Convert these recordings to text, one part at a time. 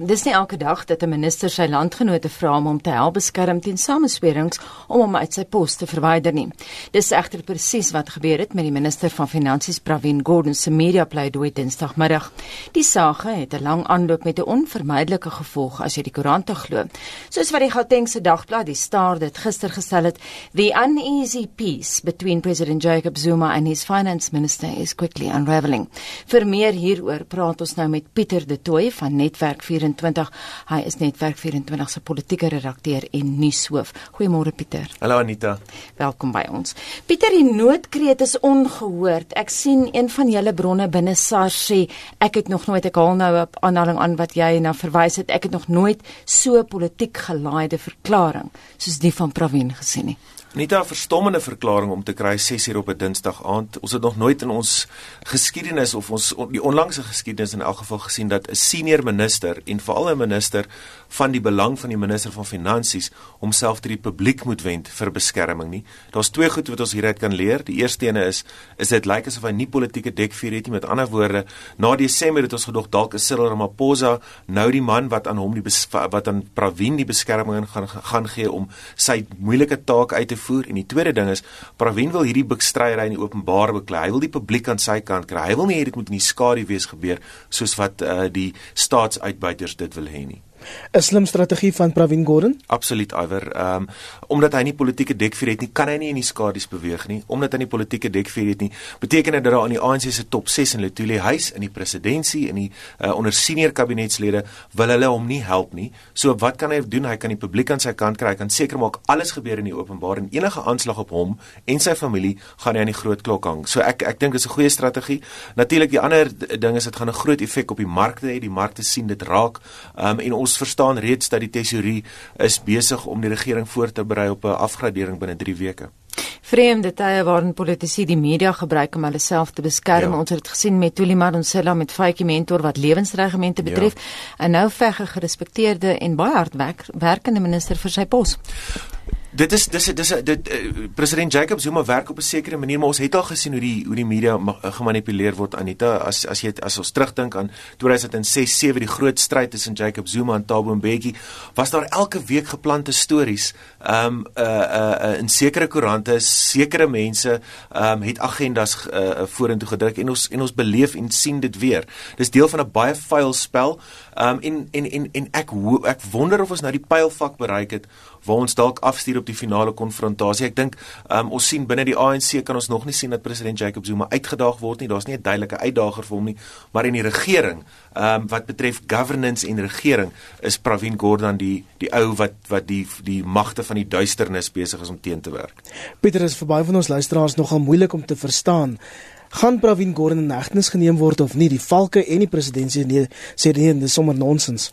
Dis nie elke dag dat 'n minister sy landgenote vra om hom te help beskerm teen sameswerings om hom uit sy pos te verwyder nie. Dis egter presies wat gebeur het met die minister van Finansies Pravin Gordhan se media pleidooi Dinsdagmiddag. Die saak het 'n lang aanloop met 'n onvermydelike gevolg as jy die koerante glo. Soos wat die Gautengse Dagblad die Star dit gister gestel het, the uneasy peace between President Jacob Zuma and his finance minister is quickly unraveling. Vir meer hieroor praat ons nou met Pieter De Tooy van Netwerk 4 24. Hy is netwerk 24 se politieke redakteur en nuushoof. Goeiemôre Pieter. Hallo Anita. Welkom by ons. Pieter, die noodkreet is ongehoord. Ek sien een van julle bronne binne SARS sê ek het nog nooit ek haal nou op aanhaling aan wat jy na verwys het. Ek het nog nooit so politiek gelaaide verklaring soos die van Pravin gesien nie. Net 'n verstommende verklaring om te kry 6 uur op 'n Dinsdag aand. Ons het nog nooit in ons geskiedenis of ons die onlangse geskiedenis in elk geval gesien dat 'n senior minister en veral 'n minister van die belang van die minister van finansies homself tot die publiek moet wend vir beskerming nie. Daar's twee goed wat ons hieruit kan leer. Die eerste ene is is dit lyk asof hy nie politieke dekvuur het nie. Met ander woorde, na Desember het ons gedog dalk is Cyril Ramaphosa nou die man wat aan hom die wat aan Pravin die beskerming gaan gaan gee om sy moeilike taak uit te voer en die tweede ding is Pravin wil hierdie bekstryery in die openbaar beklei. Hy wil die publiek aan sy kant kry. Hy wil nie hê dit moet in die skadu wees gebeur soos wat uh, die staatsuitbuiters dit wil hê nie. 'n slim strategie van Pravin Gordhan? Absoluut, Iwer. Ehm um, omdat hy nie politieke dekvuur het nie, kan hy nie in die skadu's beweeg nie. Omdat hy nie politieke dekvuur het nie, beteken dit dat daar aan die ANC se top 6 in Letuli huis in die presidentskap en die uh, onder senior kabinetslede wil hulle hom nie help nie. So wat kan hy doen? Hy kan die publiek aan sy kant kry. Hy kan seker maak alles gebeur in die openbaar en enige aanslag op hom en sy familie gaan hy aan die groot klok hang. So ek ek dink dit is 'n goeie strategie. Natuurlik die ander ding is dit gaan 'n groot effek op die markte hê. Die markte sien dit raak. Ehm um, en ons verstaan reeds dat die tesourier is besig om die regering voor te berei op 'n afgradering binne 3 weke. Vreemde tye waarin politici die media gebruik om hulle self te beskerm. Ja. Ons het dit gesien met Tuli Madonsela met Faitjie Mentor wat lewensregimente betref ja. en nou veg 'n gerespekteerde en baie hardwerkende minister vir sy pos. Dit is dis dis dit uh, president Jacob Zuma werk op 'n sekere manier maar ons het al gesien hoe die hoe die media eh, gemanipuleer word Anita. As as jy as ons terugdink aan 2006 7 die groot stryd tussen Jacob Zuma en Thabo Mbeki was daar elke week geplante stories. Um uh uh, uh in sekere koerante sekere mense um het agendas uh, vorentoe gedruk en ons en ons beleef en sien dit weer. Dis deel van 'n baie vuil spel um en en en en ek ek wonder of ons nou die pylvak bereik het waar ons dalk afstuur op die finale konfrontasie. Ek dink um, ons sien binne die ANC kan ons nog nie sien dat president Jacob Zuma uitgedaag word nie. Daar's nie 'n duidelike uitdager vir hom nie, maar in die regering, ehm um, wat betref governance en regering, is Pravin Gordhan die die ou wat wat die die magte van die duisternis besig is om teen te werk. Pieter is vir baie van ons luisteraars nogal moeilik om te verstaan. Gaan Pravin Gordhan in hegtenis geneem word of nie? Die valke en die presidentsie nee, sê nee, dis sommer nonsens.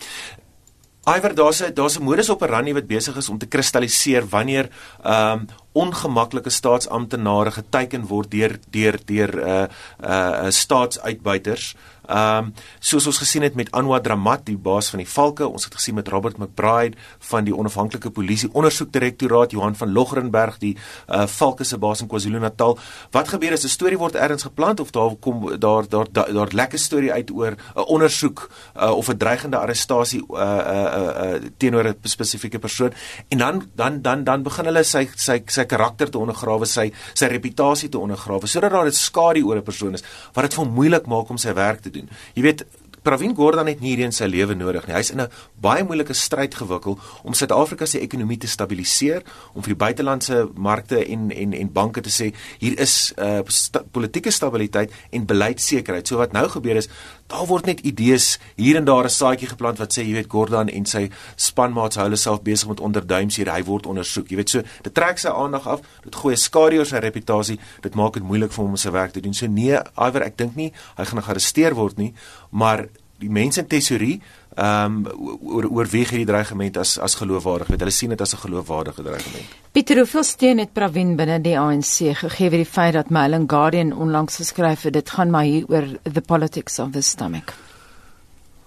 Iwer daar's daar's 'n modus operandi wat besig is om te kristalliseer wanneer ehm um, ongemaklike staatsamptenare geteken word deur deur deur uh, uh, staatsuitbuiters. Ehm um, soos ons gesien het met Anwar Dramat, die baas van die Valke, ons het gesien met Robert McBride van die onafhanklike polisie ondersoekdirektoraat, Johan van Logrenberg, die uh, Valke se baas in KwaZulu-Natal. Wat gebeur as 'n storie word ergens geplant of daar kom daar daar daar, daar lekker storie uit oor 'n ondersoek uh, of 'n dreigende arrestasie uh, uh, uh, uh, teenoor 'n spesifieke persoon en dan dan dan dan begin hulle sy sy sy karakter te ondergrawe, sy sy reputasie te ondergrawe sodat daar 'n skadu oor 'n persoon is wat dit vir moeilik maak om sy werk te doen. Jy weet Pravin Gordhan het nie hierdie in sy lewe nodig nie. Hy's in 'n baie moeilike stryd gewikkel om Suid-Afrika se ekonomie te stabiliseer, om vir die buitelandse markte en en en banke te sê hier is 'n uh, sta, politieke stabiliteit en beleidsekerheid. So wat nou gebeur is, daar word net idees hier en daar 'n saadjie geplant wat sê jy weet Gordhan en sy spanmaats hou hulle self besig met onderduims hier. Hy word ondersoek. Jy weet so, dit trek sy aandag af. Dit gooi 'n skadu oor sy reputasie. Dit maak dit moeilik vir hom om sy werk te doen. So nee, Iwer, ek dink nie hy gaan gearresteer word nie, maar die mense in tesorie ehm um, oor oorweeg hierdie dreigement as as geloofwaardig. Weet hulle sien dit as 'n geloofwaardige dreigement. Pieter, hoeveel steun het Pravin binne die ANC gegee vir die feit dat Mail and Guardian onlangs geskryf het dit gaan maar hier oor the politics of the stomach.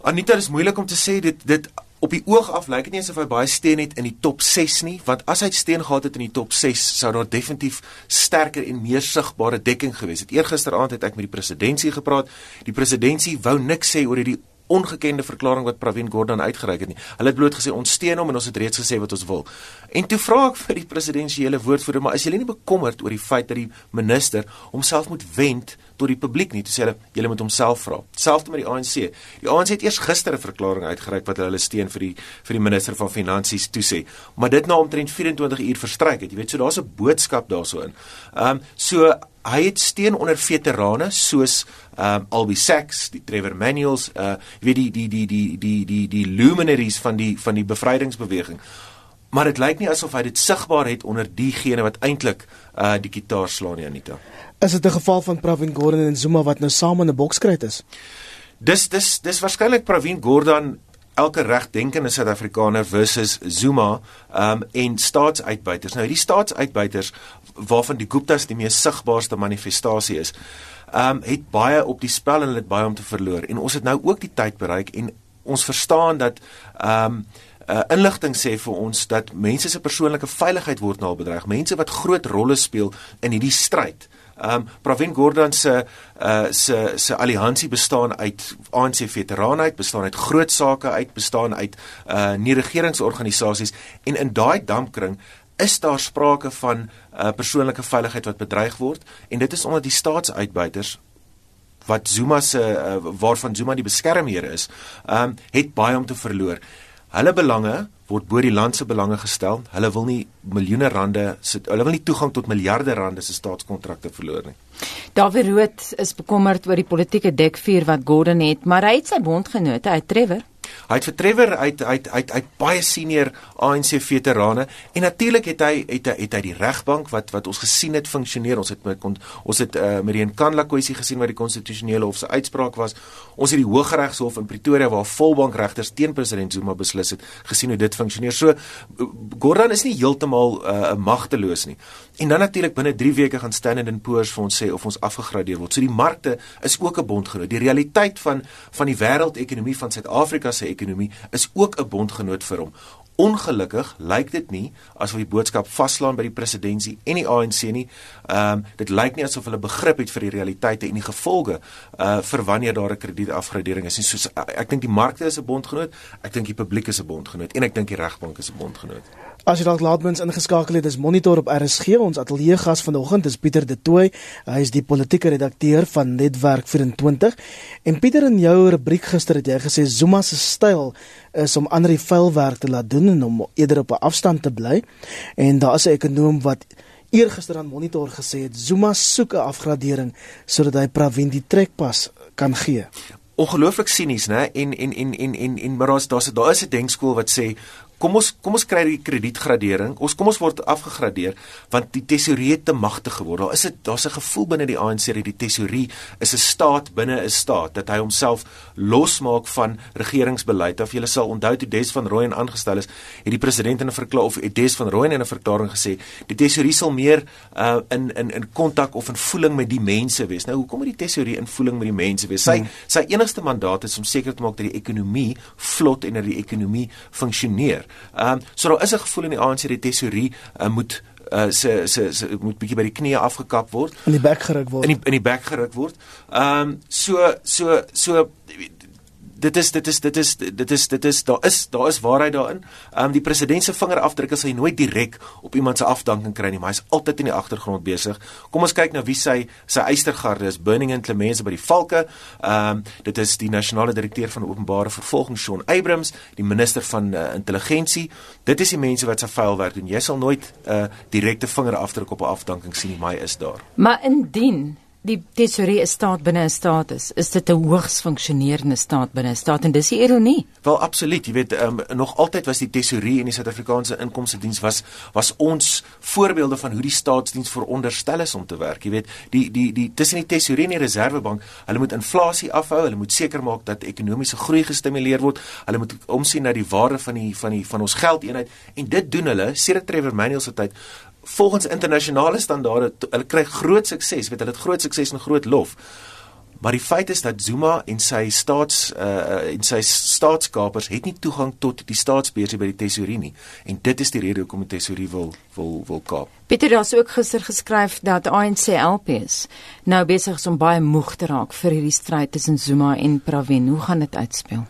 Anita, dit is moeilik om te sê dit dit op die oog af lyk dit nie asof hy baie steun het in die top 6 nie, want as hy steun gehad het in die top 6, sou daar definitief sterker en meer sigbare dekking gewees het. Eergisteraand het ek met die presidentsie gepraat. Die presidentsie wou niks sê oor hierdie ongekende verklaring wat Pravin Gordhan uitgereik het nie. Hulle het bloot gesê ons steun hom en ons het reeds gesê wat ons wil. En toe vra ek vir die presidensiële woordvoerder, maar is julle nie bekommerd oor die feit dat die minister homself moet wend tot die publiek nie? Toe sê hulle, julle moet homself vra. Selfs met die ANC. Die ANC het eers gister 'n verklaring uitgereik wat hulle steun vir die vir die minister van finansies toesê. Maar dit na omtrent 24 uur verstryk het. Jy weet, so daar's 'n boodskap daarso in. Ehm um, so hy het steun onder veterane soos um, Albie Sachs, die Trevor Manuels, uh jy weet die die die die die die die luminaries van die van die bevrydingsbeweging. Maar dit lyk nie asof hy dit sigbaar het onder diegene wat eintlik uh die gitaar slaan nie Anita. Is dit 'n geval van Pravin Gordhan en Zuma wat nou saam in 'n bokskryt is? Dis dis dis waarskynlik Pravin Gordhan elke regdenkende Suid-Afrikaner versus Zuma um en staatsuitbuiters. Nou hierdie staatsuitbuiters waarvan die Guptas die mees sigbaarste manifestasie is, um het baie op die spel en het baie om te verloor. En ons het nou ook die tyd bereik en ons verstaan dat um uh, inligting sê vir ons dat mense se persoonlike veiligheid word nou bedreig. Mense wat groot rolle speel in hierdie stryd. Um Pravin Gordhan se uh se se alliansie bestaan uit ANC veterane uit, bestaan uit groot sake uit, bestaan uit uh nie regeringsorganisasies en in daai dampkring is daar sprake van uh persoonlike veiligheid wat bedreig word en dit is onder die staatsuitbuiters wat Zuma se uh, waarvan Zuma die beskermheer is, um het baie om te verloor. Hulle belange word bo die land se belange gestel. Hulle wil nie miljoene rande, hulle wil nie toegang tot miljarde rande se staatskontrakte verloor nie. Dawie Rood is bekommerd oor die politieke dekvuur wat Gordon het, maar hy het sy bondgenote uit Trevor Hy het vir Trevor uit uit uit uit baie senior ANC veterane en natuurlik het hy het hy het hy die regbank wat wat ons gesien het funksioneer. Ons het met ons het uh, met die Nkandla kwessie gesien wat die konstitusionele hof se uitspraak was. Ons het die Hooggeregshof in Pretoria waar volbank regters teen president Zuma beslis het gesien hoe dit funksioneer. So Gordhan is nie heeltemal uh, magteloos nie. En dan natuurlik binne 3 weke gaan Standard & Poor's vir ons sê of ons afgegradeer word. So die markte is ook 'n bondgenoot. Die realiteit van van die wêreldekonomie van Suid-Afrika se ekonomie is ook 'n bondgenoot vir hom. Ongelukkig lyk dit nie asof die boodskap vaslaan by die presidentsie en die ANC nie. Ehm um, dit lyk nie asof hulle begrip het vir die realiteite en die gevolge uh vir wanneer daar 'n kredietafgradering is nie. Soos ek dink die markte is 'n bondgenoot, ek dink die publiek is 'n bondgenoot en ek dink die regbank is 'n bondgenoot. As jy dalk laatmens ingeskakel het, is Monitor op RSG. Ons ateljee gas vanoggend is Pieter De Tooy. Hy is die politieke redakteur van Netwerk 24. En Pieter in jou rubriek gister het jy gesê Zuma se styl is om ander die vuil werk te laat doen en om eerder op 'n afstand te bly. En daar is 'n ekonom wat eergister aan Monitor gesê het Zuma soek 'n afgradering sodat hy Pravin die trekpas kan gee ongelooflik sinies nê en en en en en en maar daar's daar's daar is 'n denkskool wat sê kom ons kom ons kry die kredietgradering. Ons kom ons word afgegradeer want die tesourier het te magtig geword. Daar is dit daar's 'n gevoel binne die ANC dat die tesourier is 'n staat binne 'n staat dat hy homself losmaak van regeringsbeleid. Of jy sal onthou toe Des van Rooyen aangestel is, het die president in 'n verklaring of Des van Rooyen in 'n verklaring gesê die tesourier sal meer uh, in in in kontak of in voeling met die mense wees. Nou hoekom moet die tesourier in voeling met die mense wees? Sy hmm. sy enigste mandaat is om seker te maak dat die ekonomie vlot en dat die ekonomie funksioneer. Ehm um, so daar is 'n gevoel in die ANC dat die tesorie uh, moet uh se se se moet bietjie by die knie afgekap word in die bek geruk word in die in die bek geruk word. Ehm um, so so so dit is dit is dit is dit is dit is daar is daar is waarheid daarin. Ehm um, die president se vingerafdrukke sal hy nooit direk op iemand se afdanking kry nie, maar hy's altyd in die agtergrond besig. Kom ons kyk nou wie sy sy eystergarde is. Burning and Clemens by die Valke. Ehm um, dit is die nasionale direkteur van openbare vervolging Shaun Abrams, die minister van uh, intelligensie. Dit is die mense wat se vuil werk doen. Jy sal nooit 'n uh, direkte vingerafdruk op 'n afdanking sien nie, maar hy is daar. Maar indien die tesorie 'n staat binne 'n staat is, is dit 'n hoogs funksionerende staat binne 'n staat en dis die ironie. Wel absoluut, jy weet, um, nog altyd was die tesorie en die Suid-Afrikaanse Inkomste Diens was was ons voorbeelde van hoe die staatsdiens veronderstel is om te werk. Jy weet, die die die tussen die tesorie en die reservebank, hulle moet inflasie afhou, hulle moet seker maak dat ekonomiese groei gestimuleer word. Hulle moet omsien na die waarde van die van die van ons geldeenheid en dit doen hulle sedert Trevor Manuel se tyd volgens internasionale standaarde hulle kry groot sukses, weet hulle het groot sukses en groot lof. Maar die feit is dat Zuma en sy staats uh en sy staatskapers het nie toegang tot die staatsbeursie by die tesourier nie. En dit is die rede hoekom die tesourier wil wil wil kaap. Pieter het ook gister geskryf dat ANC LPs nou besig is om baie moeg te raak vir hierdie stryd tussen Zuma en Pravin. Hoe gaan dit uitspeel?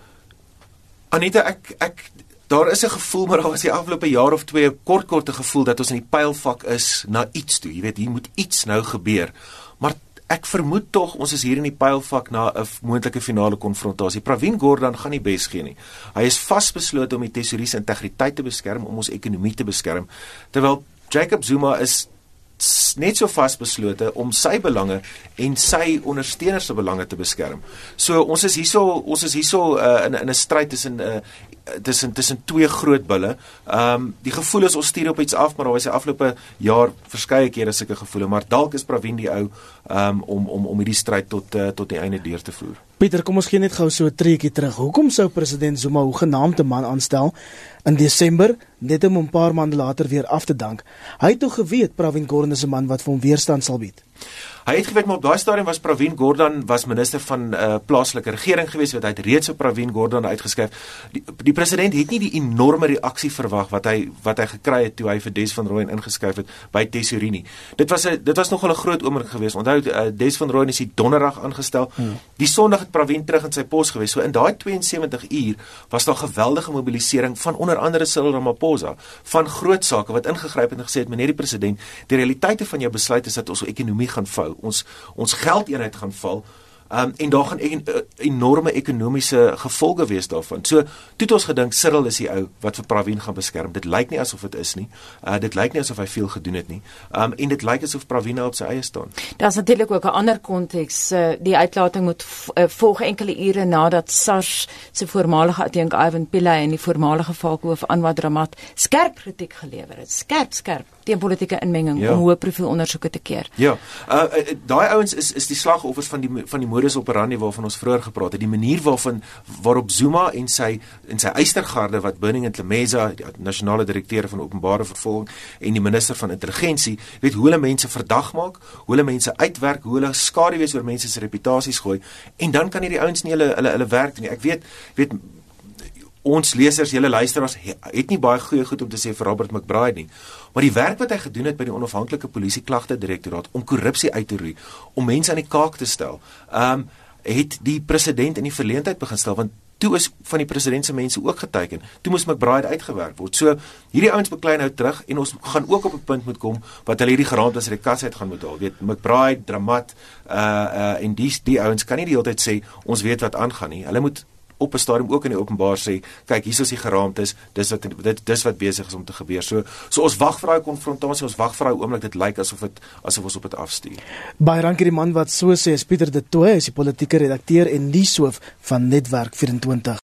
Anita, ek ek daar is 'n gevoel maar daar was die afgelope jaar of twee 'n kort korte gevoel dat ons in die pylfak is na iets toe. Jy weet, hier moet iets nou gebeur. Maar ek vermoed tog ons is hier in die pylfak na 'n moontlike finale konfrontasie. Pravin Gordhan gaan nie bes gee nie. Hy is vasbeslote om die tesourier se integriteit te beskerm, om ons ekonomie te beskerm, terwyl Jacob Zuma is net so vasbeslote om sy belange en sy ondersteuners se belange te beskerm. So ons is hierso ons is hierso uh, in in 'n stryd tussen 'n uh, tussen tussen twee groot bulle. Ehm um, die gevoel is ons stuur op iets af, maar daar was die afgelope jaar verskeie kere sulke gevoele, maar dalk is Pravin die ou ehm um, om om om hierdie stryd tot uh, tot die einde deur te voer. Pieter, kom ons gee net gou so 'n treetjie terug. Hoekom sou president Zuma 'n genaamde man aanstel in Desember net om 'n paar maande later weer af te dank? Hy het tog geweet Pravin Gordhan is 'n man wat vir hom weerstand sal bied. Hy het geweet maar op daai stadium was Pravin Gordhan was minister van 'n uh, plaaslike regering gewees wat hy het reeds op Pravin Gordhan uitgeskryf. Die, die president het nie die enorme reaksie verwag wat hy wat hy gekry het toe hy vir Des van Rooyen ingeskryf het by Tesorini. Dit was 'n dit was nogal 'n groot oomblik geweest. Onthou uh, Des van Rooyen is die donderdag aangestel. Hmm. Die sonderdag het Pravin terug in sy pos gewees. So in daai 72 uur was daar geweldige mobilisering van onder andere Cyril Ramaphosa van groot sake wat ingegryp het en gesê het meneer die president, die realiteite van jou besluit is dat ons ekonomie gaan vou ons ons geldeenheid gaan val Um, en daar gaan en, uh, enorme ekonomiese gevolge wees daarvan. So toe het ons gedink Cyril is die ou wat vir Pravin gaan beskerm. Dit lyk nie asof dit is nie. Uh, dit lyk nie asof hy veel gedoen het nie. Um, en dit lyk asof Pravin nou op sy eie staan. Daar's natuurlik ook 'n ander konteks. Uh, die uitlating moet uh, volg enkele ure nadat SARS se voormalige adjunk Ivan Pillay en die voormalige valkhoof Anwar Dramat skerp kritiek gelewer het. Skerp, skerp teen politieke inmenging ja. om hoë profiel ondersoeke te keer. Ja. Uh, uh daai ouens is is die slagoffers van die van die modus operandi waarvan ons vroeër gepraat het, die manier waarvan waarop Zuma en sy en sy eystergarde wat Burning and Lemesa, die nasionale direkteur van openbare vervolging en die minister van intelligensie, weet hoe hulle mense verdag maak, hoe hulle mense uitwerk, hoe hulle skade wees oor mense se reputasies gooi en dan kan hierdie ouens nie hulle hulle hulle werk doen nie. Ek weet weet ons lesers, julle luisteraars het nie baie goeie goed om te sê vir Robert McBride nie. Maar die werk wat hy gedoen het by die onafhanklike polisie klagte direktoraat om korrupsie uit te roei, om mense aan die kaak te stel. Um het die president in die verleentheid begin stel want toe is van die president se mense ook geteken. Toe moes McBride uitgewerk word. So hierdie ouens beklei nou terug en ons gaan ook op 'n punt moet kom wat hulle hierdie geraamd as rekas uit gaan moet haal. Weet McBride, Dramat, uh uh en die die ouens kan nie die hele tyd sê ons weet wat aangaan nie. Hulle moet op 'n stadium ook in die openbaar sê, kyk, hier is die geraamtes, dis wat dit dis wat besig is om te gebeur. So so ons wag vir daai konfrontasie, ons wag vir daai oomblik dit lyk asof dit asof ons op dit afstuur. Baie dankie die man wat so sê, is Pieter de Tooy, hy is die politieke redakteur en nuushoof van Netwerk 24.